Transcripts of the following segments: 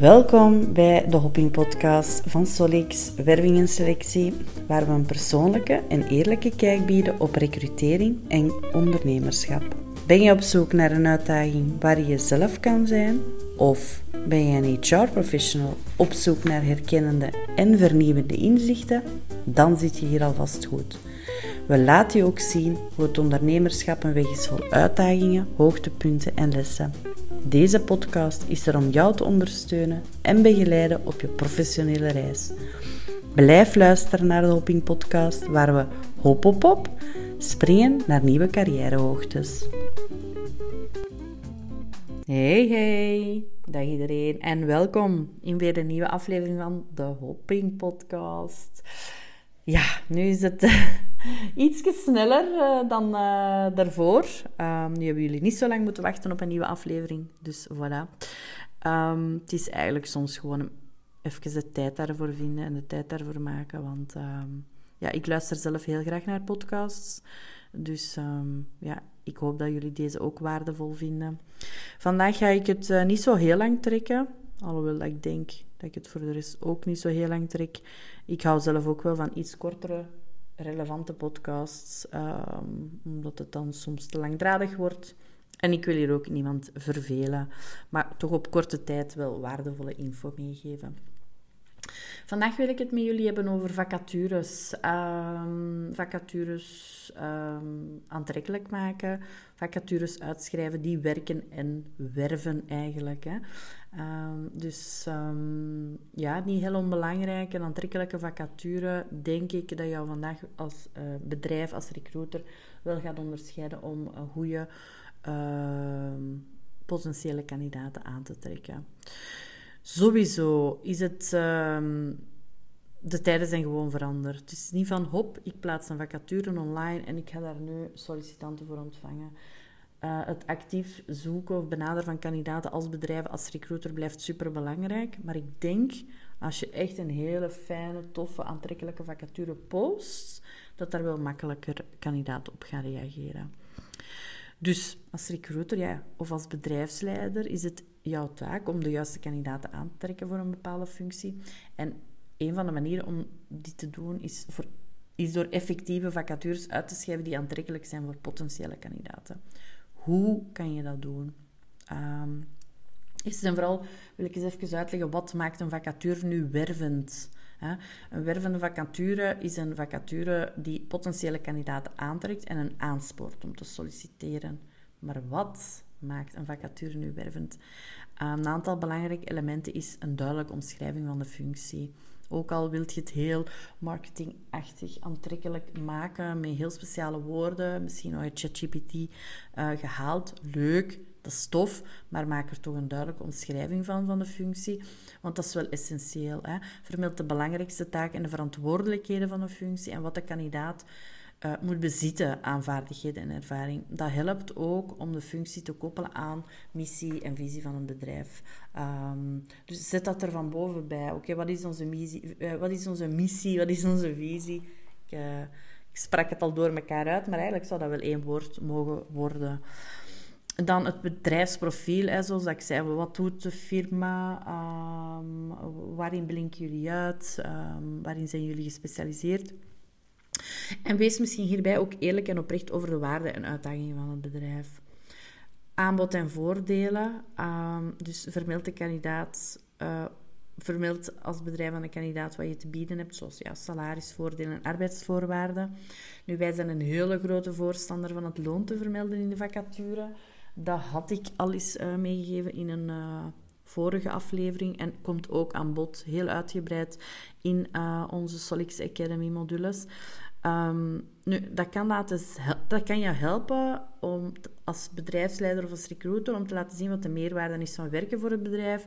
Welkom bij de Hopping Podcast van Solix Werving en Selectie, waar we een persoonlijke en eerlijke kijk bieden op recrutering en ondernemerschap. Ben je op zoek naar een uitdaging waar je jezelf kan zijn? Of ben je een HR-professional op zoek naar herkennende en vernieuwende inzichten? Dan zit je hier alvast goed. We laten je ook zien hoe het ondernemerschap een weg is vol uitdagingen, hoogtepunten en lessen. Deze podcast is er om jou te ondersteunen en begeleiden op je professionele reis. Blijf luisteren naar de Hopping Podcast, waar we hop op hop springen naar nieuwe carrièrehoogtes. Hey hey, dag iedereen en welkom in weer een nieuwe aflevering van de Hopping Podcast. Ja, nu is het iets sneller uh, dan uh, daarvoor. Um, nu hebben jullie niet zo lang moeten wachten op een nieuwe aflevering. Dus voilà. Um, het is eigenlijk soms gewoon even de tijd daarvoor vinden en de tijd daarvoor maken. Want um, ja, ik luister zelf heel graag naar podcasts. Dus ja, ik hoop dat jullie deze ook waardevol vinden. Vandaag ga ik het uh, niet zo heel lang trekken. Alhoewel ik denk dat ik het voor de rest ook niet zo heel lang trek. Ik hou zelf ook wel van iets kortere relevante podcasts, um, omdat het dan soms te langdradig wordt. En ik wil hier ook niemand vervelen, maar toch op korte tijd wel waardevolle info meegeven. Vandaag wil ik het met jullie hebben over vacatures. Um, vacatures um, aantrekkelijk maken, vacatures uitschrijven die werken en werven eigenlijk. Hè. Um, dus ja, niet heel onbelangrijk. Een aantrekkelijke vacature denk ik dat jou vandaag als uh, bedrijf, als recruiter, wel gaat onderscheiden om goede potentiële kandidaten aan te trekken. Sowieso is het. Uh, de tijden zijn gewoon veranderd. Het is niet van hop, ik plaats een vacature online en ik ga daar nu sollicitanten voor ontvangen. Uh, het actief zoeken of benaderen van kandidaten als bedrijf, als recruiter blijft super belangrijk. Maar ik denk, als je echt een hele fijne, toffe, aantrekkelijke vacature post, dat daar wel makkelijker kandidaten op gaan reageren. Dus als recruiter ja, of als bedrijfsleider is het jouw taak om de juiste kandidaten aan te trekken voor een bepaalde functie. En een van de manieren om dit te doen is, voor, is door effectieve vacatures uit te schrijven die aantrekkelijk zijn voor potentiële kandidaten. Hoe kan je dat doen? Um, eerst en vooral wil ik eens even uitleggen wat maakt een vacature nu wervend. Een wervende vacature is een vacature die potentiële kandidaten aantrekt en een aanspoort om te solliciteren. Maar wat maakt een vacature nu wervend? een aantal belangrijke elementen is een duidelijke omschrijving van de functie. Ook al wilt je het heel marketingachtig aantrekkelijk maken met heel speciale woorden, misschien uit ChatGPT uh, gehaald, leuk, dat is tof, maar maak er toch een duidelijke omschrijving van, van de functie. Want dat is wel essentieel. Hè? Vermeld de belangrijkste taken en de verantwoordelijkheden van de functie en wat de kandidaat uh, moet bezitten aan vaardigheden en ervaring. Dat helpt ook om de functie te koppelen aan missie en visie van een bedrijf. Um, dus zet dat er van boven bij. Oké, wat is onze missie? Uh, wat is onze missie? Wat is onze visie? Ik, uh, ik sprak het al door elkaar uit, maar eigenlijk zou dat wel één woord mogen worden. Dan het bedrijfsprofiel, hè, zoals ik zei. Wat doet de firma? Um, waarin blinken jullie uit? Um, waarin zijn jullie gespecialiseerd? En wees misschien hierbij ook eerlijk en oprecht over de waarden en uitdagingen van het bedrijf. Aanbod en voordelen. Um, dus vermeld de kandidaat. Uh, vermeld als bedrijf aan de kandidaat wat je te bieden hebt, zoals ja, salarisvoordelen en arbeidsvoorwaarden. Nu, wij zijn een hele grote voorstander van het loon te vermelden in de vacature. Dat had ik al eens uh, meegegeven in een uh, vorige aflevering en komt ook aan bod, heel uitgebreid, in onze Solix Academy modules. Um, nu, dat kan, laten, dat kan je helpen om als bedrijfsleider of als recruiter om te laten zien wat de meerwaarde is van werken voor het bedrijf.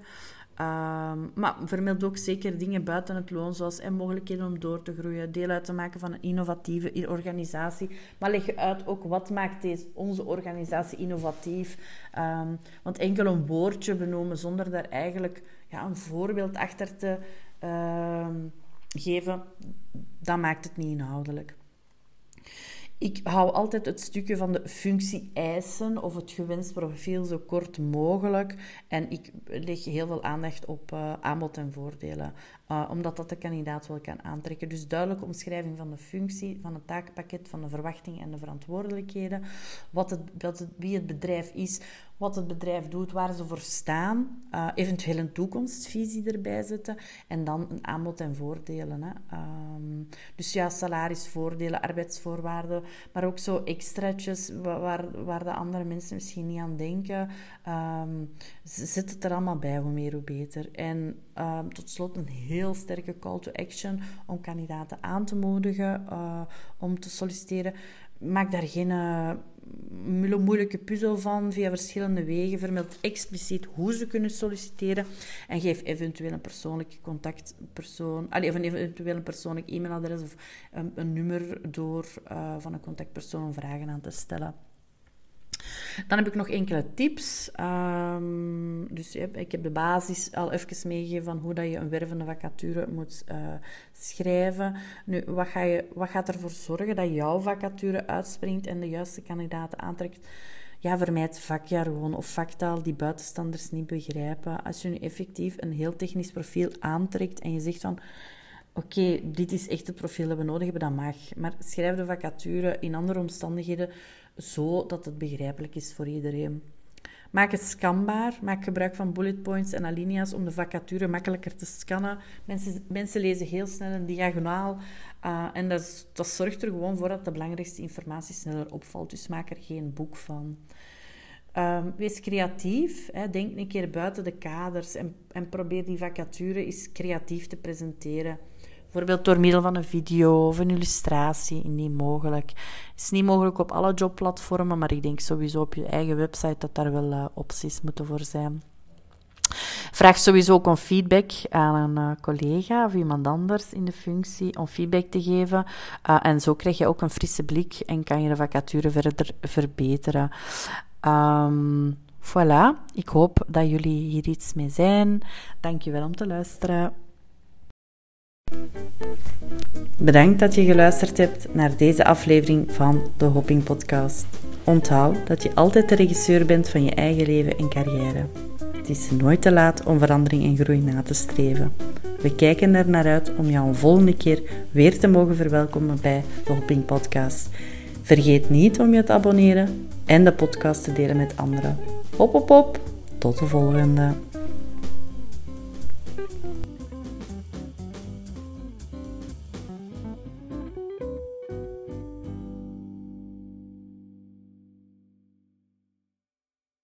Um, maar vermeld ook zeker dingen buiten het loon, zoals en mogelijkheden om door te groeien, deel uit te maken van een innovatieve organisatie. Maar leg je uit ook wat maakt deze, onze organisatie innovatief. Um, want enkel een woordje benoemen zonder daar eigenlijk ja, een voorbeeld achter te geven, dat maakt het niet inhoudelijk. Ik hou altijd het stukje van de functie eisen of het gewenst profiel zo kort mogelijk. En ik leg heel veel aandacht op uh, aanbod en voordelen, uh, omdat dat de kandidaat wel kan aantrekken. Dus duidelijke omschrijving van de functie, van het taakpakket, van de verwachtingen en de verantwoordelijkheden. Wat het, wat het, wie het bedrijf is, wat het bedrijf doet, waar ze voor staan. Uh, eventueel een toekomstvisie erbij zetten. En dan een aanbod en voordelen. Hè. Um, dus ja, salarisvoordelen, arbeidsvoorwaarden, maar ook zo extraatjes waar, waar de andere mensen misschien niet aan denken. Um, zet het er allemaal bij, hoe meer hoe beter. En um, tot slot een heel sterke call to action om kandidaten aan te moedigen uh, om te solliciteren. Maak daar geen uh, moeilijke puzzel van via verschillende wegen. Vermeld expliciet hoe ze kunnen solliciteren en geef eventueel een persoonlijke contactpersoon, of eventueel een persoonlijk e-mailadres of een, een nummer door uh, van een contactpersoon om vragen aan te stellen. Dan heb ik nog enkele tips. Um, dus ik heb de basis al even meegegeven van hoe dat je een wervende vacature moet uh, schrijven. Nu, wat, ga je, wat gaat ervoor zorgen dat jouw vacature uitspringt en de juiste kandidaten aantrekt? Ja, vermijd vakjargon of vaktaal die buitenstanders niet begrijpen. Als je nu effectief een heel technisch profiel aantrekt en je zegt van oké, dit is echt het profiel dat we nodig hebben, dat mag. Maar schrijf de vacature in andere omstandigheden zo dat het begrijpelijk is voor iedereen. Maak het scanbaar. Maak gebruik van bullet points en alinea's om de vacature makkelijker te scannen. Mensen, mensen lezen heel snel een diagonaal. Uh, en dat, dat zorgt er gewoon voor dat de belangrijkste informatie sneller opvalt. Dus maak er geen boek van. Um, wees creatief. Hè. Denk een keer buiten de kaders en, en probeer die vacature eens creatief te presenteren. Bijvoorbeeld door middel van een video of een illustratie, indien mogelijk. Het is niet mogelijk op alle jobplatformen, maar ik denk sowieso op je eigen website dat daar wel uh, opties moeten voor zijn. Vraag sowieso ook om feedback aan een uh, collega of iemand anders in de functie om feedback te geven. Uh, en zo krijg je ook een frisse blik en kan je de vacature verder verbeteren. Um, voilà, ik hoop dat jullie hier iets mee zijn. Dankjewel om te luisteren. Bedankt dat je geluisterd hebt naar deze aflevering van de Hopping Podcast. Onthoud dat je altijd de regisseur bent van je eigen leven en carrière. Het is nooit te laat om verandering en groei na te streven. We kijken er naar uit om jou een volgende keer weer te mogen verwelkomen bij de Hopping Podcast. Vergeet niet om je te abonneren en de podcast te delen met anderen. Hop, hop, hop. Tot de volgende.